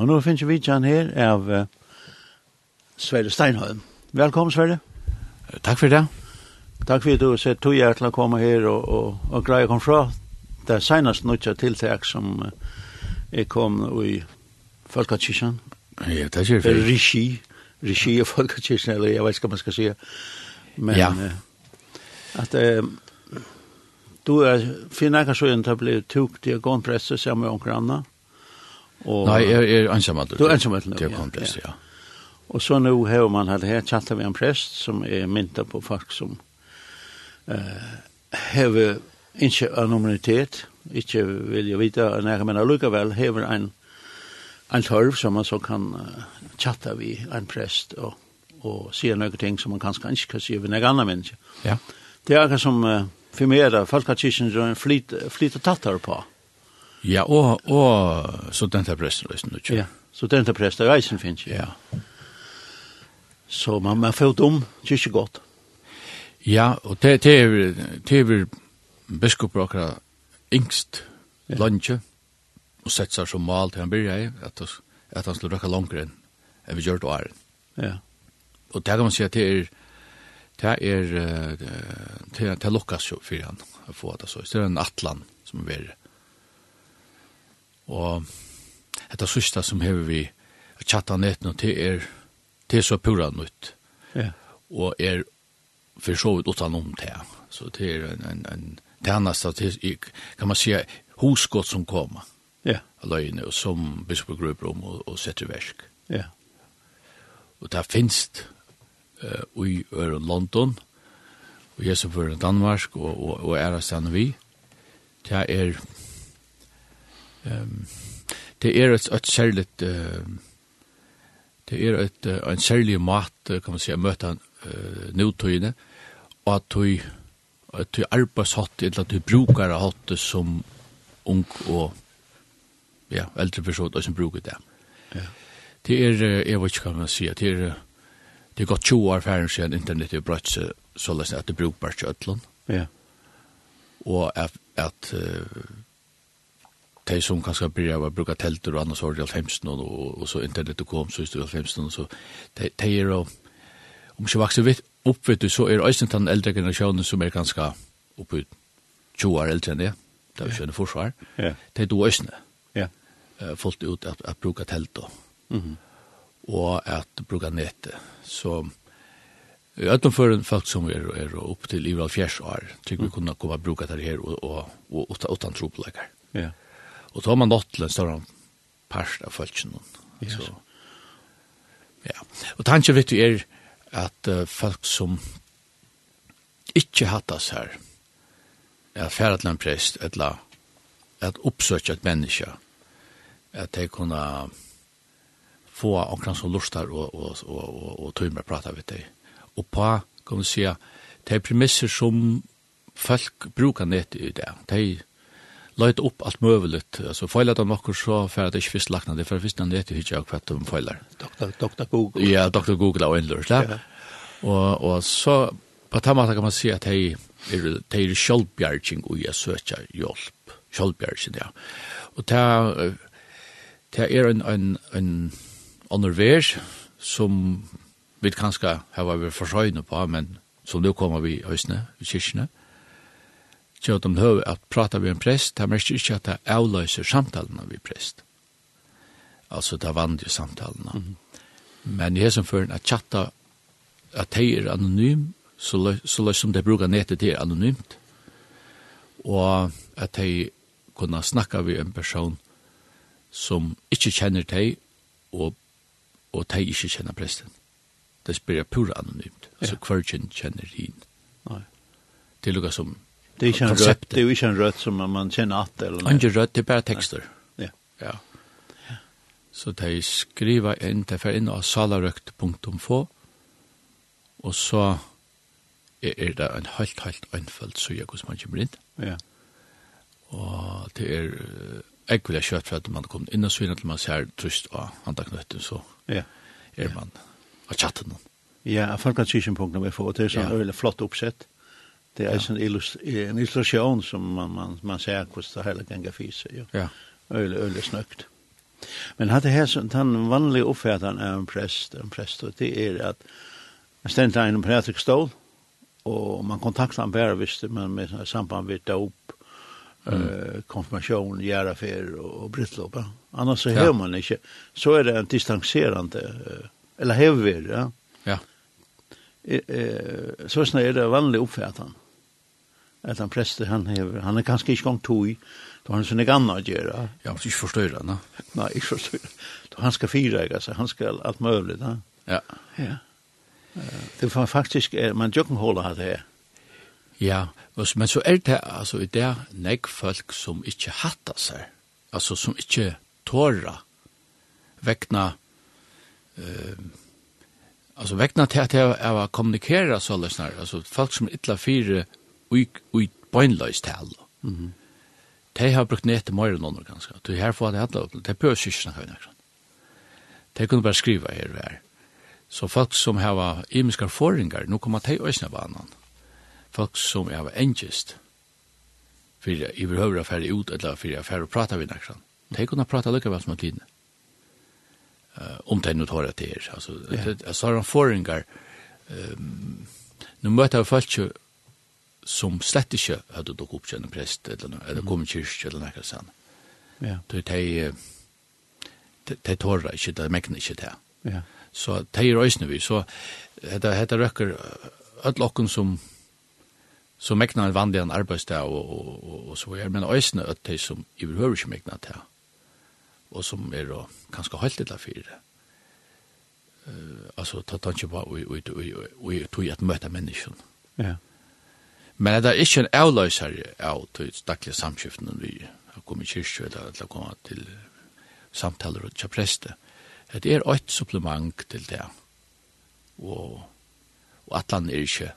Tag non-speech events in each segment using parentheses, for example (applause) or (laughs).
Og nå finnes vi kjenn her av uh, Sverre Steinholm. Velkommen, Sverre. Takk for det. Takk for at du har sett to hjertelig å komme her og, og, og greie kom fra. Det er senest noe tiltak som uh, er kom i Folkekirken. Ja, det er ikke det. Regi. Regi av Folkekirken, eller jeg vet ikke hva man skal si. Men ja. uh, at uh, du er finner ikke så inn til å bli tuk til å gå en presse sammen med omkring annet. Og, Nei, jeg er, er ensamhet. Du er ensamhet, ja. Det er komplekst, ja. Og så nå har man hatt her chattet med en prest som er myntet på folk som uh, har ikke anonymitet, ikke vil jeg vite, men allikevel har en, en tørv som man så kan uh, chatte vi en prest og, og si noen ting som man kanskje ikke kan si ved noen annen menneske. Ja. Det er akkurat som uh, for meg er det, folk har flit flit flyt og tattar på. Ja, og, og studenterpresten reisen, ikke? Ja, studenterpresten reisen finnes, ja. Så man, man får dum, det er ikke godt. Ja, og det, det er, det er biskoper akkurat yngst ja. landje, og sett seg som mal til han byrja i, at, at han skulle røkka langere enn enn vi gjør det åren. Ja. Og det kan man si at det er, det er, det er, det er, det er lukkas jo for han, å få det så. Det er en atlan som er verre Og etter sista som hever vi chatta nett nå til er til så pura nytt. Ja. Og er for så vidt utan det. Så det er en, en, en tjeneste til, kan man si, hosgått som kommer. Ja. Løgne, og som biskop grupper om og, og setter versk. Ja. Og det finnes uh, i Øren London, og jeg som fører Danmark, og, og, og er vi. Det er um, det er et, et særlig uh, det er et, uh, en særlig mat kan man si, å møte han uh, nødtøyene og at du at du arbeidshatt eller at du brukar hatt som ung og ja, eldre person og som bruker det. Ja. Det er, jeg vet ikke hva man sier, det er, det er gått 20 år færre siden internettet er brøtt så, så løsning at det brukar ikke ødlån. Ja. Og at, at uh, de som kanskje blir å bruke telter og annars var det i alfemsen, og, og, og så internettet kom, så i alfemsen, så de, de er, jo, om ikke vakser vidt, oppvitt, så er også den eldre generasjonen som er ganske oppe 20 år eldre enn det, det er jo ikke en forsvar, de er to øyne, yeah. fullt ut at, at bruke telt og, mm -hmm. og at bruke nettet, så... i vet för en folk som er, er upp til i hvert fjers år, tycker vi kunna komma og bruke det här och och och utan og, og, og, og, Og har man nått til en større parst av folkene. Yes. Så, ja. Og tanken vet du er at uh, folk som ikke hattas her, er færre til en prest, eller at oppsøke et menneske, at de kunne få omkring som lustar og, og, og, og, og tog tøymer prata med deg. Og på, kan vi si, de premisser som folk brukar nett i det, de løyt opp alt møvelet. Altså, feilet han nokkur så for at det ikke fyrst lagt det, for fyrst han vet jo ikke hva de feiler. Dr. Dr. Google. Ja, Dr. Google og Endler. ja. Og, og så, på den måten kan man si at hei, er, det er sjølvbjergjeng og jeg søker hjelp. Sjølvbjergjeng, ja. Og det er, det er en, en, en underver som vi kanskje har vært forsøgnet på, men som nå kommer vi i høysene, i kyrkene, Så at de løy at prata vi en prest, det merker ikke at det avløser samtalen av vi prest. Altså, det vand jo samtalen. Mm -hmm. Men jeg som fører at chatta, at de er anonym, så så løy som de bruker nettet, det er anonymt. Og at de kunne snacka med en person som ikke kjenner de, og, og de ikke kjenner presten. Det spyrir pura anonymt. Altså, ja. hver kjenner hin. Nei. Det er lukka som Det är inte en rött, det är inte en rött som man känner att eller något. Inte rött, det är bara texter. Ja. Ja. Så de skriver in, de får in av salarökt.få og så er det en helt, helt øynfølt suja hos man kommer inn. Ja. Og det er jeg vil ha kjøtt for at man kommer inn og suja til man ser trøst av andaknøtten, så ja. er man av chatten. Ja, folkekirken.fo, det er sånn ja. flott oppsett. Ja Det är ja. en, en illustration som man, man, man ser hvordan det hele kan gå. Ja. ja. Øyelig, øyelig snøkt. Men hade här så den vanliga uppfärdan är en präst, en präst och det är att man ständer en prätrikstål och man kontaktar en bär visst men med samband med dop mm. eh konfirmation, järafer och, och bröllop. Annars så ja. hör man inte. Så är det en distanserande eller hever, ja. Ja. Eh så snär det vanlig uppfärdan att han präster han hever, han är kanske inte gång tog då han såna gamla gör. Ja, så förstår förstår han. Nej, jag förstår. Då han ska fira jag så han ska allt möjligt, va? Ja. Ja. Det var faktiskt man jocken håller det. Ja, men så er det altså, i det nek folk som inte hattar sig. Alltså som inte tåra väckna uh, alltså väckna til at jeg var kommunicera så løsner, alltså folk som illa fyra i bøgnløys tal. Mm -hmm. De har brukt ned til mer enn andre ganske. De her får det alle opp. De bør ikke snakke noe. De kunne bare skrive her og her. Så folk som har imiske erfaringer, nå kommer de øsne banan. Folk som har engest, for i behøver å fære ut, eller for jeg fære å prate med noen. De kunne prate likevel som at line. Uh, om de nå tar det til. Altså, yeah. har de erfaringer, um, nå møter jeg folk ikke som slett ikke hadde dukket opp til prest, eller, eller kom i kyrk, eller noe sånt. Ja. De, de, de tårer ikke, de mekner ikke det. Ja. Så de er vi, så dette, dette røkker alle okken som som meknar en vanlig en arbeidsdag og, og, og, og så er, men øsne at de som i behøver ikke meknar det, og som er og, kanskje holdt til for det. Uh, altså, ta tanke på og tog at møte menneskene. Ja. Men det er ikke en avløsare av til daglige samskiftene vi har kommet i kyrkjøy eller eller kommet til samtaler og til. Det er et supplement til det. Og, og at han er ikke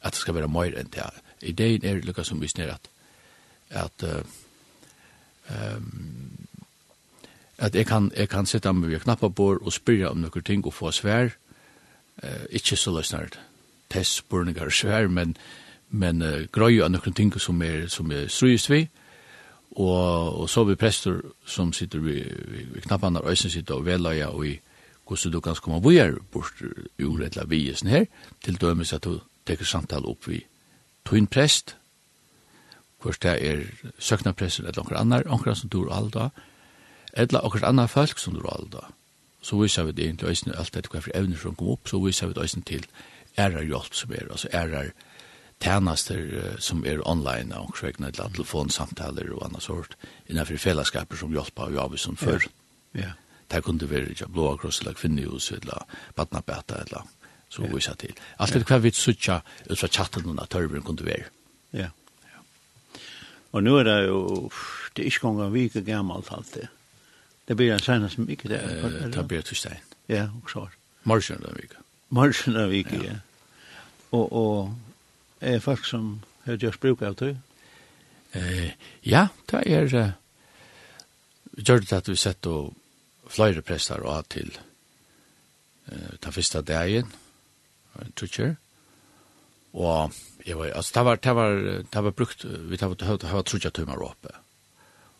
at det skal være mer enn det. Ideen er lukka som visner at at uh, um, at jeg kan, jeg kan sitte med vi knappa bor og spyrja om noen ting og få svær. Uh, ikke så løsner. Test, spurningar og svær, men men uh, grøy av noen ting som er, som er strøyest vi, og, og så vi prester som sitter vi, vi, vi knappan der øysen sitter og veløya og i hvordan du kan komme vi er bort ur et vi er her, til dømes at du teker samtale opp vi tøyn prest, hvor det er søknapressen eller noen annar, noen som dur alda, eller noen annar folk som dur alda. Så viser vi det egentlig øyne alt etter hva for evner som kom opp, så viser vi det øyne til ærar hjelp som er, altså ærar hjelp tjänster som är online och försöka ett mm. telefonsamtal och annat sort innanför fällskaper som hjälper och jobbar som för. Ja. Det kunde vara ju blåa kross eller kvinnehus eller badnabäta eller så vi sa till. Allt det kvar vi söka ut från chatten och törren kunde vara. Ja. ja. Och nu är det ju det är inte gånger vika gammalt allt det. Det blir en senast mycket där. Det blir tisdag. Ja, och så. Marschen den vika. Marschen den vika. ja. Och och er folk som har gjort bruk av det? Eh, ja, det er uh, gjør det at vi sett og flere prester og til uh, den første dagen, trutjer, og jeg var, altså, det var, det var, det var brukt, vi tar det var trutjer tøymer oppe,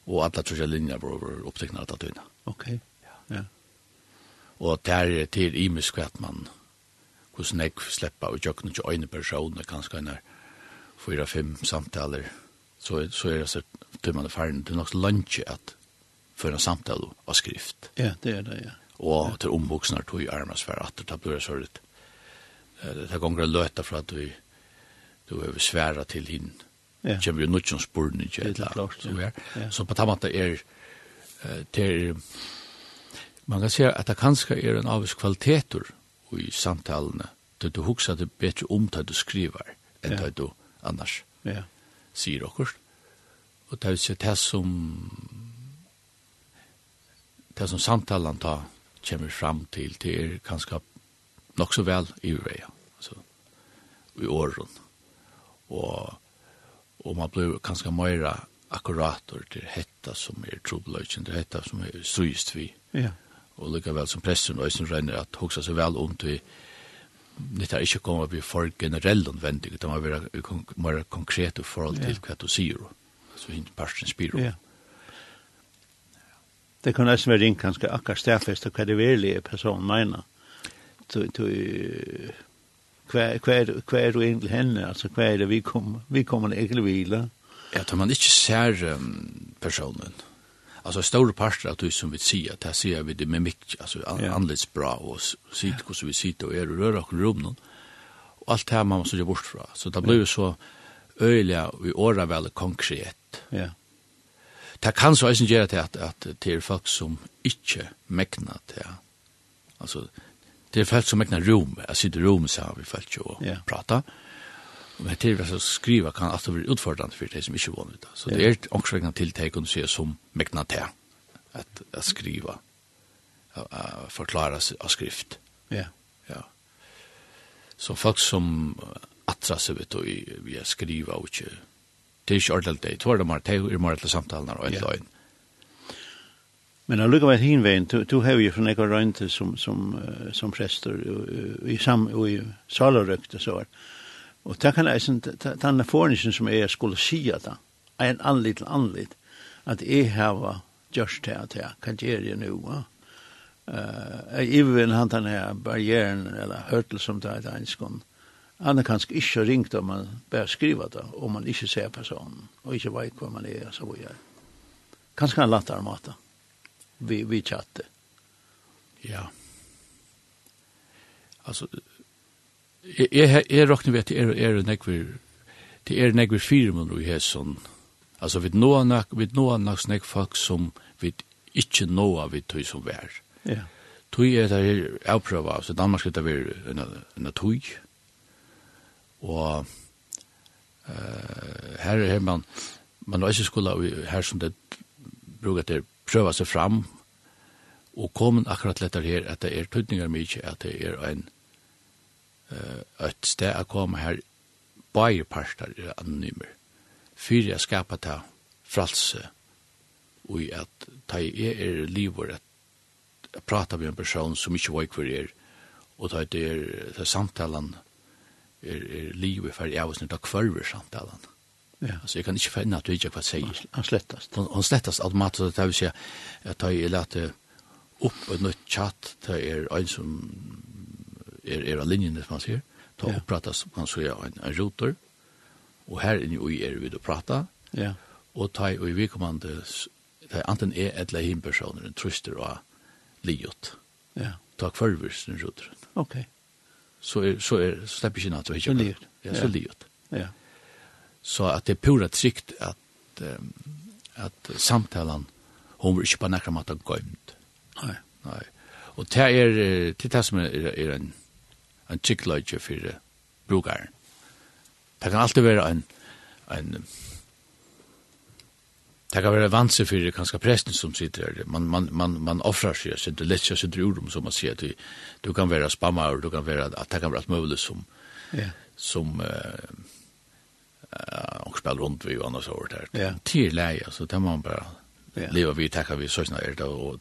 og alle trutjer linjer var oppteknet alle tøyene. Ok, ja. ja. Og det er til imisk at man, hos nekv sleppa og jøkken ikke øyne personer, kanskje en er fyra-fem samtaler, så, så er det så tømmende ferden. Det er nok lunch at for en samtale av skrift. Ja, det er det, ja. Og til omvoksner tog i armasfære at det blir så litt. Det er ganger løta for at du, du er sværa til hinn. Ja. kommer jo nødt som spurning, ikke? Det er klart, ja. Så på tamata er, det er, man kan si at det kanskje er en avis kvaliteter, i samtalene, da du husker det bedre om det du skriver, enn det du annars ja. sier okkur. Og det er jo det som det som samtalen da kommer fram til, det er kanskje nok så vel i vei, altså, i åren. Og, og man blir kanskje mer akkurator til hetta som er trobløyken, til hetta som er suyst vi. Ja og lykkevel som pressen og som regner at hoksa seg vel om til Det er ikke kommet å bli for generell anvendig, det må være mer konkret i forhold til hva du sier, så hint parten spyr om. Ja. Det kan nesten være ringt ganske akkurat stedfest hva det virlige personen mener. Hva er hva er du egentlig henne? Altså, hva er det vi kommer, vi kommer egentlig hvile? Ja, da man ikke ser um, personen, alltså stora parter att du som vi ser att här ser vi det med mycket alltså yeah. anledes bra och sitt hur vi sitter och är och rör och rum någon och allt här man måste ju bort från så det blir ju så öliga vi ordar väl konkret ja yeah. det kan så eisen gjøre til att, at det er folk som inte mäknar till alltså det er folk som mäknar rum jeg sitter i rum så har vi folk jo yeah. ja men til å skrive skriver kan alltid være utfordrende for de som ikke våner det. Så det er et omkring tiltak å se som mekna til at, at skriva, forklare av skrift. Ja. ja. Så folk som atra seg vet du, vi er skriva og ikke, det er ikke ordentlig det, tror var det er mer til samtalen og en ja. løgn. Men jag lukar hin vein, du har ju från Eka Rönt som, som, som prester i, sam, i, i salarökt och så. Här. Og det kan eisen, den erfaringen som jeg skulle si at det, er en anlitt til anlitt, at jeg har gjørst det at jeg kan gjøre det nå. Jeg ivervinn han den her barrieren, eller hørtel som det er enskånd, Han er kanskje ikke ringt om man bare skriver det, om man ikke ser personen, og ikke vet hva man er, så vi er. Kanskje han latter om vi, vi chatte. Ja. Altså, jeg, jeg jeg råkner ved at det er, er nekver, det er nekver fire firmen i hæsson. Altså, vi nå nok, vi nå nok snek folk som vi ikke nå av vi tog som vær. Ja. Tog er det her avprøva, altså Danmark skal det være en, en tog. Og uh, her er man, man har ikke skulle, her som det bruker til prøva seg fram, og kom akkurat lettere her at det er tøytningar mykje, at det er en, et sted å komme her bare parter er anonymer. Fyre jeg skapet ta fralse og at ta i er livor at jeg prater med en person som ikke var hver er og ta det er, er samtalen er, er livet for jeg var snitt av kvarver samtalen. Ja. Altså, jag kan inte finne at du ikke vad säger. Han slättas. Han slättas automatisk. det vill säga att jag lette opp et nytt chat Det er en som er, er av linjen, som man sier. Ta ja. prata, som man sier, en, en router. Og her inne i er vi å prata. Ja. Og ta og kommer vikommande, ta anten er et eller hinn personer, en truster och liot. Ja. Ta för den rotoren. Ok. Så er, så er, så slipper ikke natt, så er ikke liot. Ja, så liot. Ja. Så at det er pura trygt at, um, at samtalen, hon vill ikke på nekra måte gøymt. Nei. Nei. Og det er, det er det som er, er en, en kikkløyge for brukaren. Det kan alltid være en, en Det kan være vanskelig for kanskje presten som sitter her. Man, man, man, man offrer seg, så det lett seg sitt ur som man sier. Du, du kan være spammer, du kan være, at det kan være alt mulig som, ja. som uh, uh, og spiller rundt vi og annars over der. Ja. Til leie, så det må man bare ja. leve vi, takker vi, sånn er det, og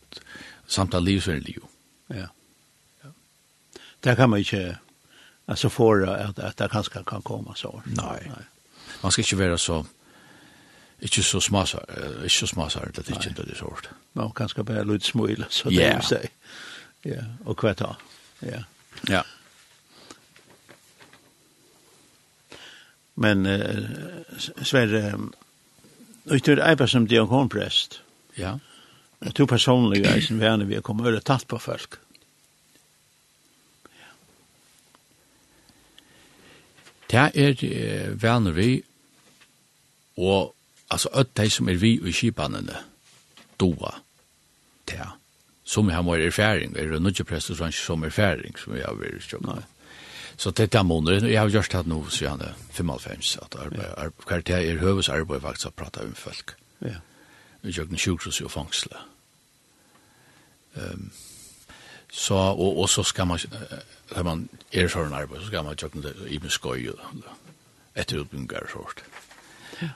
samtale liv så er det liv. Ja det kan man ikke alltså förra att att det kanske kan komma så. Nej. Nej. Man ska inte vara så inte så smasar, inte så smasar det inte det sort. Man kanske bara lite smuil så det vill säga. Ja, och kvarta. Ja. Ja. Men eh, Sverre, utöver det är som diakonpräst. Ja. Du personligen personligen att vi har kommit över tatt på folk. Det er eh, venner vi, og altså ødt de som er vi i kipanene, doa, det som har vært erfaring, er det nødvendig prester som, som erfaring, som vi har vært stjående. Så det er måneder, jeg har gjort det nå siden 55, at arbeid, karakter er høves arbeid faktisk å prate om folk. Ja. Vi gjør den sjukhus og fangsle. Um, så, og, og så skal man, Når man er sånn arbeid, så skal man kjøkken det i min skøy, etter utbygger og sånt.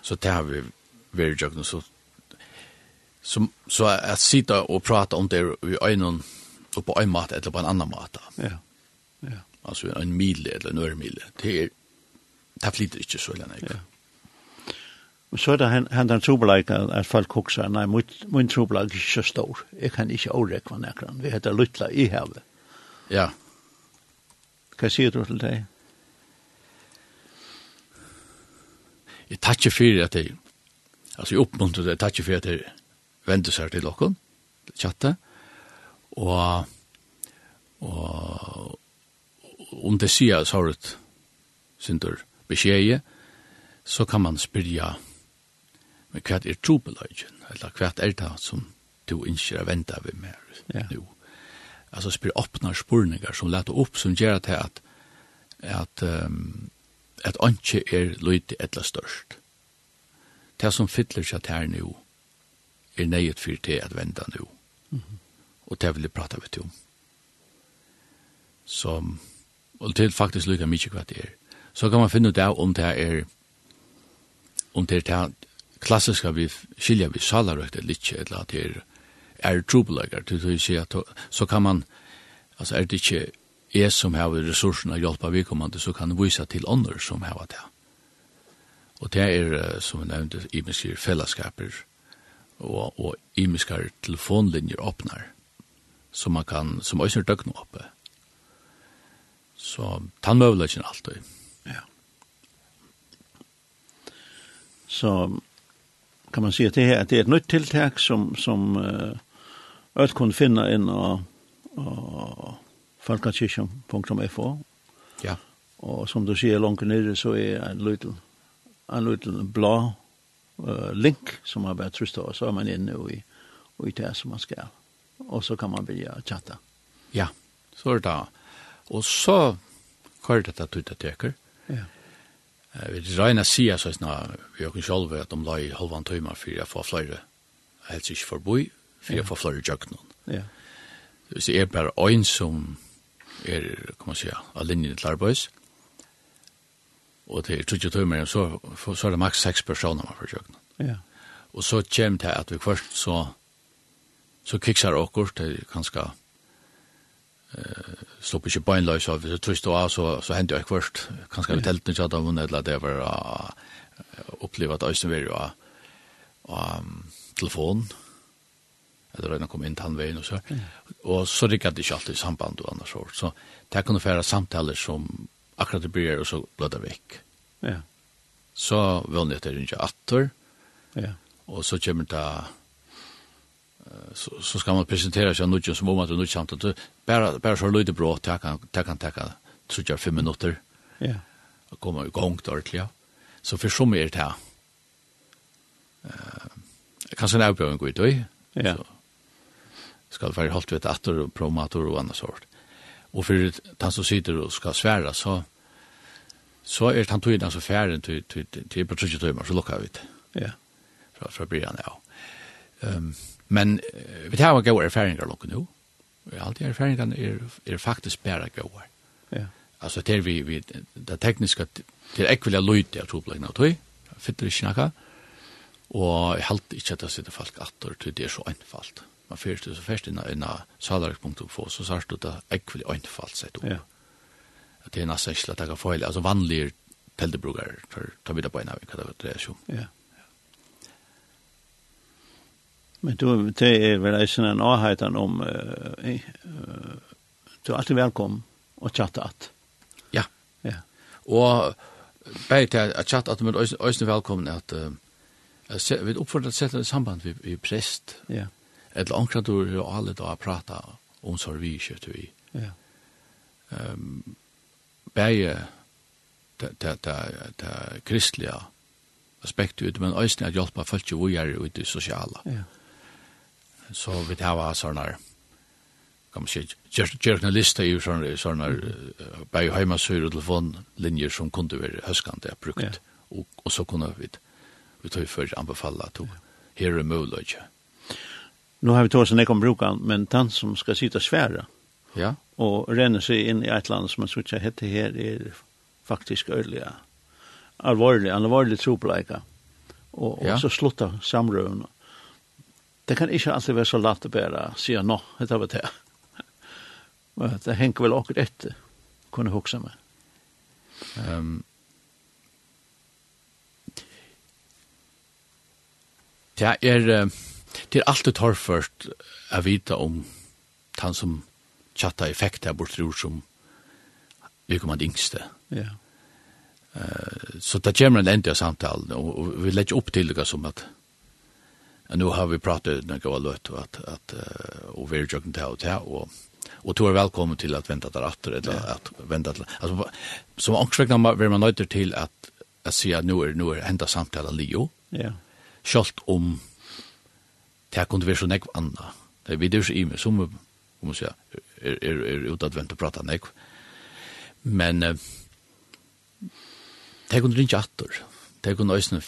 Så det har vi vært kjøkken, så, så, så at sitta og prata om det i øynene, og på en mat, eller på en annan mat. Ja, ja. Altså en mile, eller en ørmile, det er, det flyter ikke så lenge. Ja. Og så er det han, den trobeleik at folk kokser, nei, min, min trobeleik er ikke så stor. Jeg kan ikke overrekva nekran. Vi heter Lutla i havet. Ja. Hva sier du til deg? Jeg takker fyrir at jeg, altså jeg oppmuntrer det, jeg takker for at jeg vender seg til dere, chatta, og, og om det sier så har du synder beskjeje, så kan man spyrja men hva er trobeløgjen, eller hva er det som du innskjer å vente ved mer ja. nu? alltså spyr öppnar spurningar som lätta upp som gör att att att um, att anke är lite ettla störst. Det som fyller sig här nu är nejet för det att vända nu. Mm. Och det vill jag prata med om. Så, och det är faktiskt lika mycket vad det är. Så kan man finna ut om det är om det är det klassiska vi skiljer vi salarökt eller inte, eller att det är er trobelager, til du si at så kan man, altså er det ikke jeg som har ressursene å hjelpe vedkommende, så kan det vise til andre som har det. Og det er, som vi nevnte, imiske fellesskaper og, og imiske telefonlinjer åpner, som man kan, som også er døgnet oppe. Så tannmøvleggen alltid. Ja. Så kan man si at det, er, det er et nytt tiltak som, som uh, Øt kun finna inn á falkakirken.fo Ja. Og som du sier langt nere så er en liten, en liten blå uh, link som har vært trøst og så er man inne og i, i det som man skal. Og så kan man vilja chatta. Ja, så er det da. Og så hva er dette tuta teker? Ja. Jeg vil regne sida så er vi har ikke selv at de la i halvann tøyma for å få flere helst ikke forboi for jeg får flere jøkken. Ja. Så jeg er bare en som er, kan man säga, av linjen til arbeids. Og det er trutje tøymer, så, så er det maks seks personer man får jøkken. Ja. Og så kommer det at vi først så, så kiksar okkur til ganske eh stopp ikkje beinløys av så trist og så så hendir eg først kanskje vi telt ikkje av eller det var uh, oppleva at Øystein var jo av telefon eller røyna kom inn til han veien og så. Mm. Og så rikket det ikke alltid samband og annars år. Så det kunne fære samtaler som akkurat det blir og så blødde vekk. Ja. Så vannet det ikke atter. Ja. Og så kommer det så, så skal man presentera seg noe som om at det er nødgjøn samtidig. Bare, bare så løyde bra, det kan, det kan, det kan, tror fem minutter. Ja. Og komme i gang til ordentlig. Så for så mye er det her. Uh, kanskje en avbjøring går i døy. Ja. Så, skal være holdt ved atter og promator og annet sort. Og for han som sitter og skal svære, så, så er han tog inn altså færen til, til, til på 30 timer, så lukker vi det. Ja. Fra, fra byen, ja. Um, men vi tar jo gode erfaringer lukker nå. Alt de erfaringene er, er faktisk bare gode. Ja. Altså, det er vi, vi, det tekniske, det er ikke vilja løyde av tropleggen av tog, fytter ikke noe, og jeg halte ikke at det sitter folk atter til det er så einfalt. Ja man fyrst så fyrst inna inna salark.info så sart du det ekvelig einfalt sett opp. Ja. At det er nesten ikke at jeg kan få hele, altså vanlige teltebrukere for ta videre på en av hva det dreier seg om. Ja. Men du, det er vel eisen en avheitan om, uh, uh, du er alltid velkommen og chatta at. Ja. Ja. Og bare til at chatta at, med eisen velkommen at, uh, vi oppfordrer at sette samband vi, vi prest. Ja. Yeah eller ankra du er alle da prata om så sorg kjøtt vi. Ja. Um, bæje det, ta ta ta aspekt ut men øysni at hjelpe folk til å gjøre ut i sosiale. Ja. Så vi hava sånne kan man si, liste i sånne, sånne mm. bare heimasøyre telefonlinjer som kunne være høskende brukt, ja. og, og så kunne vi, vi tog før anbefale at her er mulig, nu har vi tagit sig om brukan, men den som ska sitta svära ja. och renne sig in i ett land som man ska hette her är faktiskt öliga, Alvorlig, alvorlig tropläka Og, och ja. så slutta samrövna. Det kan inte alltid vara så lätt att bara säga nå, det var det. det. (laughs) det hänger väl åker efter, kunde huxa meg. Um, det är... Uh Det er alltid torrført å vite om han som chatta effekt her bort tror som vi kommer til yngste. Ja. Uh, så det kommer en ende av og, og vi legger opp til det som at nu har vi pratat när jag var och att att och vi är jogging till hotel och och då är välkommen till att vänta där åter eller ja. att vänta till alltså som angsträckna man man nöjter till att att se att nu är nu är hända samtalen Leo. Ja. Skolt om det kunne være så nekv anna. Det er vi dyrs i meg, som om man sier, er, er, er utadvendt å prate nekv. Men uh, det kunne rinja atter. Det kunne også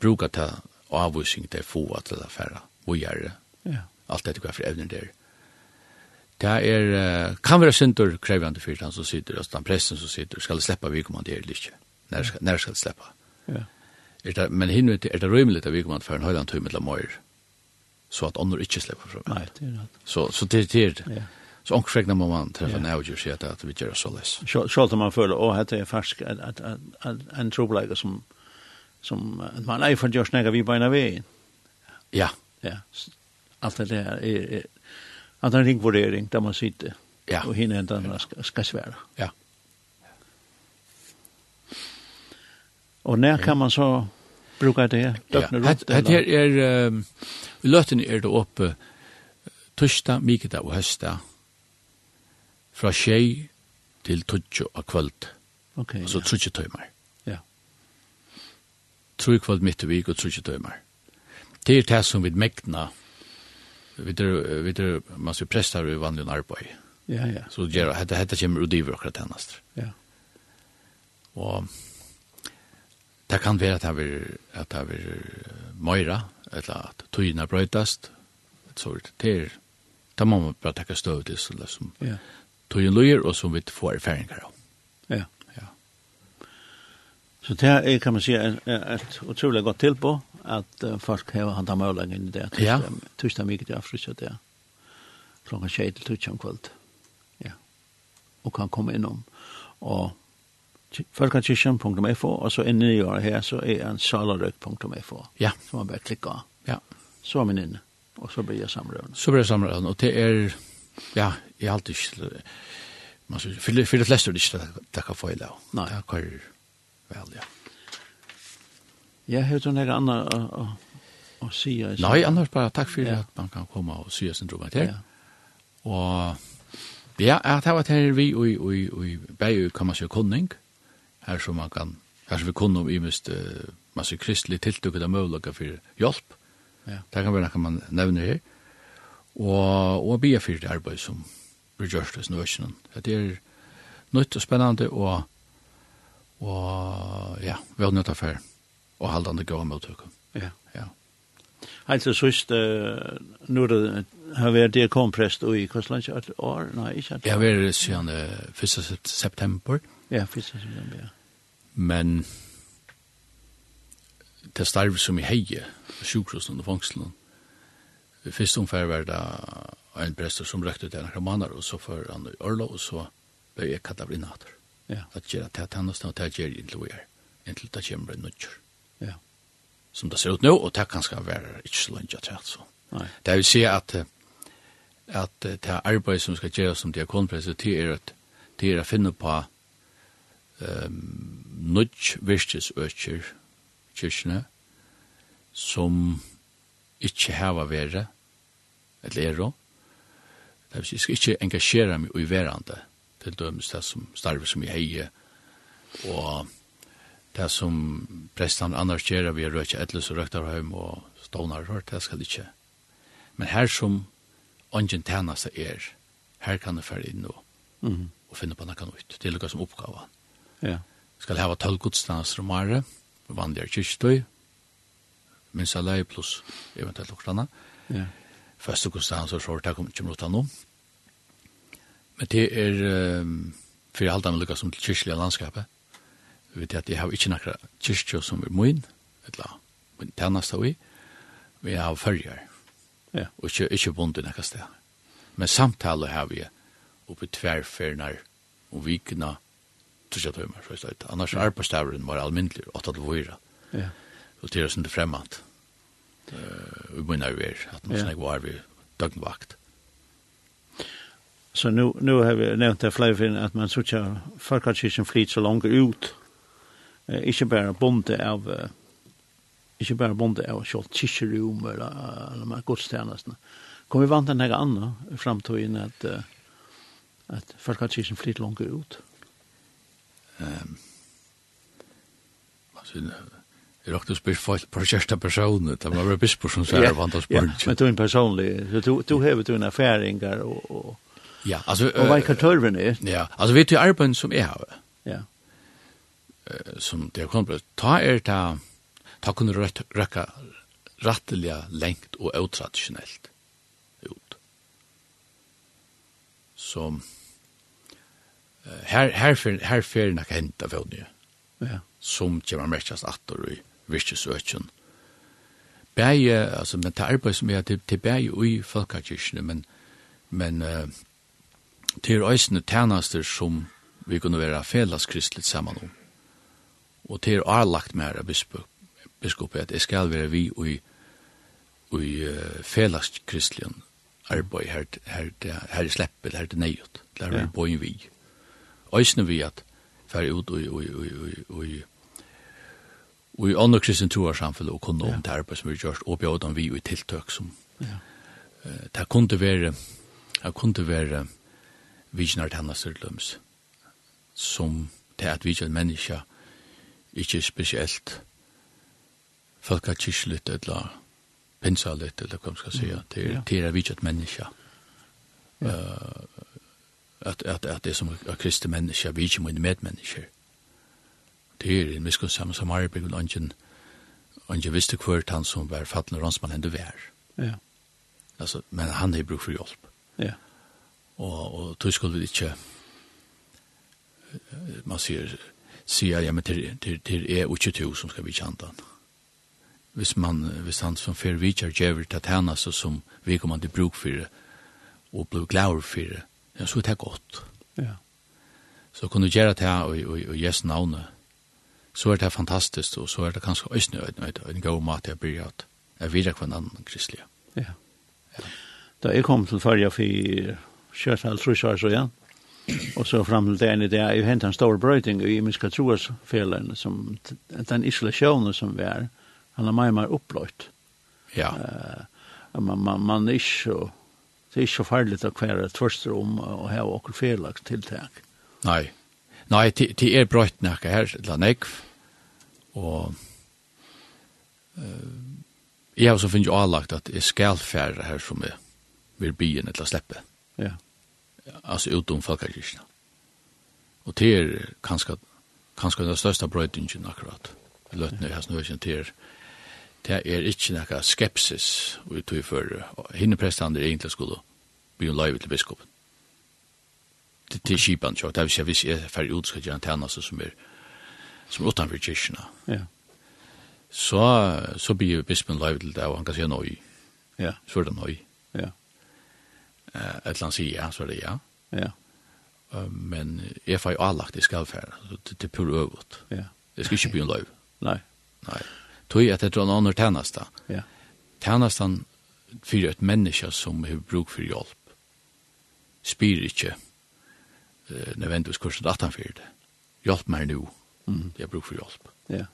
bruka ta avvisning til få at det er færre og gjøre. Ja. Alt dette hva for evner der. Det er, uh, kan være synder krevjande for han som sitter, altså den pressen som sitter, skal det slippe vikommende eller ikke. Når skal, når skal slippe? Ja. Er det, men hinner er det rymelig at vikommende for en høyland tøy mellom møyre? så att andra inte släpper fram. Nej, det är rätt. Så så det är det. Ja. Så onkel Fredrik när man träffar nu jag ser att vi gör så läs. Schalt man för och heter jag färsk att en trubbelager som som man är för Josh Nagar vi på en väg. Ja, ja. Allt det är att en ringvurdering där man sitter. Ja. Och hinner inte andra ska svära. Ja. Och när kan man så brukar det døgnet ja. rundt. Hette her er, um, i løtene er det oppe torsdag, mikita og høstdag, fra tjei til tutsjo av kvöld. Ok. Og Altså tutsjo tøymer. Ja. Tru kvöld mitt i vik og tutsjo tøymer. Det er det som vi mekna, vi er, vi er, man ser prestar i vanlig arbeid. Ja, ja. Så det er, hette kommer udiver akkurat hennast. Ja. Og, Det kan være at det er, at det er møyra, eller at tøyene brøytast, et er det er, da må man bare takke støv til, så det som ja. tøyene løyer, og som vi får erfaringer av. Ja. ja. Så det er, kan man si, et utrolig godt tilbå, at uh, folk har hatt av møylagen i det, ja. tusen mye til Afrika, det er klokka tjej til tusen kvöld. Ja. Og kan komme innom, og folkekirken.fo, og så inne i året her, så er en salarøk.fo. Ja. Som man bare klikker av. Ja. Så er man inne, og så blir jeg samrørende. Så blir jeg samrørende, og det er, ja, jeg har alltid ikke, man synes, for, for de fleste er det ikke det, det kan få i lag. Nei. Det kan vel, ja. Jeg har hørt noe annet å, å, å si. Nei, annars bare takk for ja. at man kan komme og si sin drømme til. Ja. Og ja, jeg har vært her vi og i, i, i, i, i, i, i, her som man kan, her som vi kunne om i mest uh, masse kristelig tiltukket av møvlaga for hjelp. Ja. Det kan være noe man nevner her. Og, og bia for det arbeid som blir gjørst hos snøsjonen. Det er nytt og spennende og, og ja, vi har nødt affær og halvdande gode møtøkken. Ja. Ja. Helt til sist, uh, nå er det, har vært det komprest i Kostland i år? Nei, ikke. Jeg har vært siden 1. september. Ja, 1. september, ja men det starv som i heie, sjukrosen og fangselen. Først omfær var det en prester som røkte til en kramaner, og så for han i Ørla, og så ble jeg kattet av kadavrinater. Ja. At gjør det til tennest og til gjør det inntil vi er, inntil det kommer en nødgjør. Ja. Som det ser ut nå, og det kan skal være ikke så lønge til så. Nei. Det vil si at at det arbeid som skal gjøres som diakonprester, det er at det er å finne på um, nudj virkesøkjer kyrkjene som ikkje heva vere, eller ero, det vil si, skal ikkje engasjera meg i verande, til dømes det som starve som i heie, og det som prestan annars gjerra vi røkja etles og røkta heim og stånar rørt, det skal. Men her som ongen tænast er, her kan du fære inn og, mm -hmm. og finne på noe nytt, det er noe som oppgavan. Ja. Skal hava tolv gudstjenester romare, året, vanligere kyrkstøy, minst alle pluss eventuelt okkertene. Ja. Første gudstjenester så tar kommer ikke noe nå. Men det er, um, for jeg halte meg lukket som til kyrkjelige landskapet, vi vet at jeg har ikke nakra kyrkjø som er min, eller min tjeneste vi, vi har følger, ja. og ikke, ikke bonde nakka sted. Men samtale har vi oppe tverrferner og vikene, tja tøymer, så det. Annars er arbeidsstavren var almindelig, 8 til 4. Ja. Og det er sånn det fremmat. Vi begynner jo er, at man snakker var vi døgnvakt. Så nu, nu har vi nevnt det flere fyrir at man sutja folkakirken flyt så langt ut. Eh, ikke bare bonde av eh, ikke bare bonde av kjølt kirkerum eller, eller godstjenestene. Kommer vi vant til noe annet i framtiden at, at folkakirken flyt langt ut? Ehm. Vad synd. Det är också spes för för första personer. Det var väl bispor som säger vad det Ja, Men du är en personlig. Du du har du en affäringar och och Ja, alltså och vad kartölven är. Ja, alltså vet du arbeid som är har. Ja. Eh som det kommer ta er ta ta kunde rätt räcka rättliga längt och otraditionellt ut. Som her her fer her fer nak henta för nu. Ja. Som kommer mestast att och i virkesøkjen. Bæje, altså, men det arbeid som er til, til bæje ui folkakirkene, men, men uh, til øysene tjenester som vi kunne være felles kristelig sammen om. Og til er lagt med her biskop, at jeg skal være vi ui, ui uh, felles kristelig arbeid her, her, her, her i sleppet, her til nøyot, der er ja. vi øysene vi at fer ut og og og og og i andre kristne troer samfunnet og kunne om det arbeid som vi gjør, og bjør dem vi i tiltøk som ja. det kunne være det kunne være visjonar tennastur løms som det at visjonar menneska ikke spesielt folk folka kyrkjelytt eller pinsa litt, eller hva man skal si det er visjonar menneska ja. Uh, at, at, at det som er kristne mennesker, vi er ikke mine medmennesker. Det er en miskunn sammen som har bygget ønsken, ønsken visste hver han som var fattende ransmann enn det var. Ja. Altså, men han har brug for hjelp. Ja. Og, og tog skulle vi ikke, man sier, sier, ja, men til, til, til er ikke to som skal vi kjente han. Hvis man, hvis han som fer vidtjer, gjør det til henne, så som vi kommer til bruk for det, og blir glad for det, ja, så er det godt. Ja. Så kan du gjøre det her og, og, og gjøre navnet, så er det fantastisk, og så er det kanskje øyne øyne en, en god mat jeg blir at jeg videre hver annen kristelig. Ja. ja. Da jeg kom til førje for kjørt halv så ja, og så fram til det den idé, jeg hentet en stor brøyting i minska Troasfjellene, som den isolasjonen som vi er, han er mer mer oppløyt. Ja. Uh, man, man, man er ikke så det er ikke farligt å kvære tvørster om å ha åker felaks tiltak. Nei. Nei, det er brøtt nekka her, la nekv, og uh, jeg har så finnet jo avlagt at jeg skal fære her som jeg vil byen eller slippe. Ja. Altså utom folkakirkene. Og det er kanskje, kanskje den største brøytingen akkurat. Løtene i har nøysen til er det er ikke noe skepsis vi tog for hinne prestander egentlig skulle bli en løyve til biskopen. Det, det er kipan, det er hvis jeg, hvis jeg er ferdig ut, skal gjøre en tjeneste som er som er utenfor kyrkjene. Ja. Så, så blir bispen løyve til det, og han kan si nøy. Ja. Så er det nøy. Ja. Et eller annet sier ja, så er det ja. Ja. Men jeg får jo avlagt i skalferd, det er pur øvut. Ja. Det skal ikke bli en løyve. Nei. Nei tog at det er en annen tjeneste. Ja. Tjenesten for et menneske som har bruk for hjelp spyr ikke uh, nødvendigvis kurset at han for det. Hjelp meg nå. Mm. Jeg har bruk for hjelp. Ja.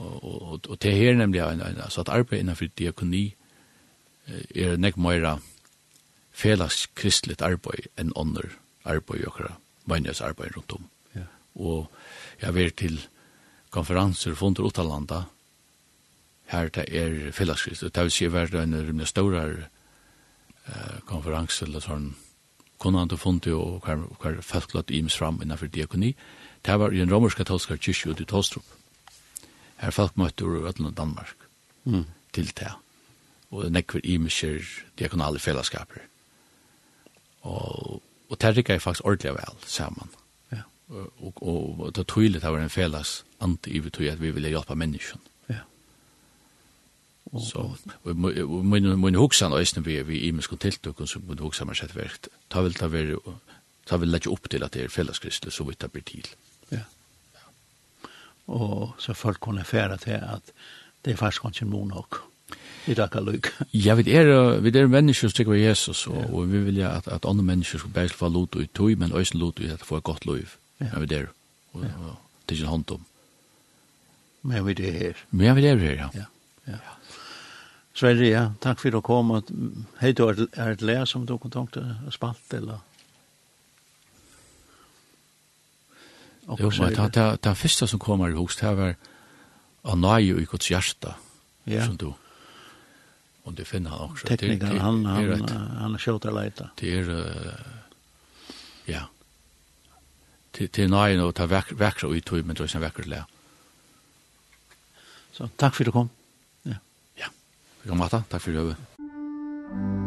Og, og, og, og det her nemlig en, en, altså at arbeid innenfor diakoni er nek meira felas kristligt arbeid enn ånder arbeid i okra vanjas arbeid rundt om. Ja. Og jeg har vært til konferanser funder utalanda, her det er felleskrist, det vil si vært en rymlig stora eh, konferanser eller sånn, kunne han funnet og hver, hver feltlått ims fram innenfor diakoni, det var i en romersk-katolska kyrkje ut i Tåstrup. Her folk møtte ur Øtland og Danmark mm. til det, og nekver imeskjer diakonale fellesskaper. Og, og det rikker jeg faktisk ordentlig vel sammen. Ja. Og, og, og det er tydelig det var en felles ande i vi at vi vil hjelpe mennesken. Ja. Og, så, og min, min hoksan øyne vi, vi i mennesken og sum min hugsa er sett verkt. Ta vil ta være, ta vil leggja upp til at det er felleskristne, så vidt det blir til. Ja. ja. Og så folk kunne fære til at det er faktisk ikke noe nok. I dag er lykke. Ja, vi er, vi er mennesker som tykker Jesus, og, ja. og vi vil at, at andre mennesker skal bare få lot ut tog, men også lot ut at få et godt liv. Ja. Vi er, og, ja. og, og, og, og, og, og, Men vi er her. Men vi er her, ja. Ja, ja. Sverre, ja, takk for å komme. Hei, du er et lær som du kunne tenkt å spalt, eller? Jo, men det, det, det første som kommer i hos, det var av nøye og Ikots hjerte, ja. som du. om du finner han også. Teknikeren, han, han, er et, han er kjøtt og leita. Det er, ja, til, til nøye og ta vekra ut, men det er en vekra leita Så takk for at du kom. Ja, ja. vi kan mata. Takk for at du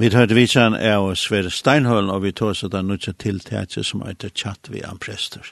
Vi hørte er av Sverre Steinholm, og vi tog så den til tiltætse som er til chat vi an prester.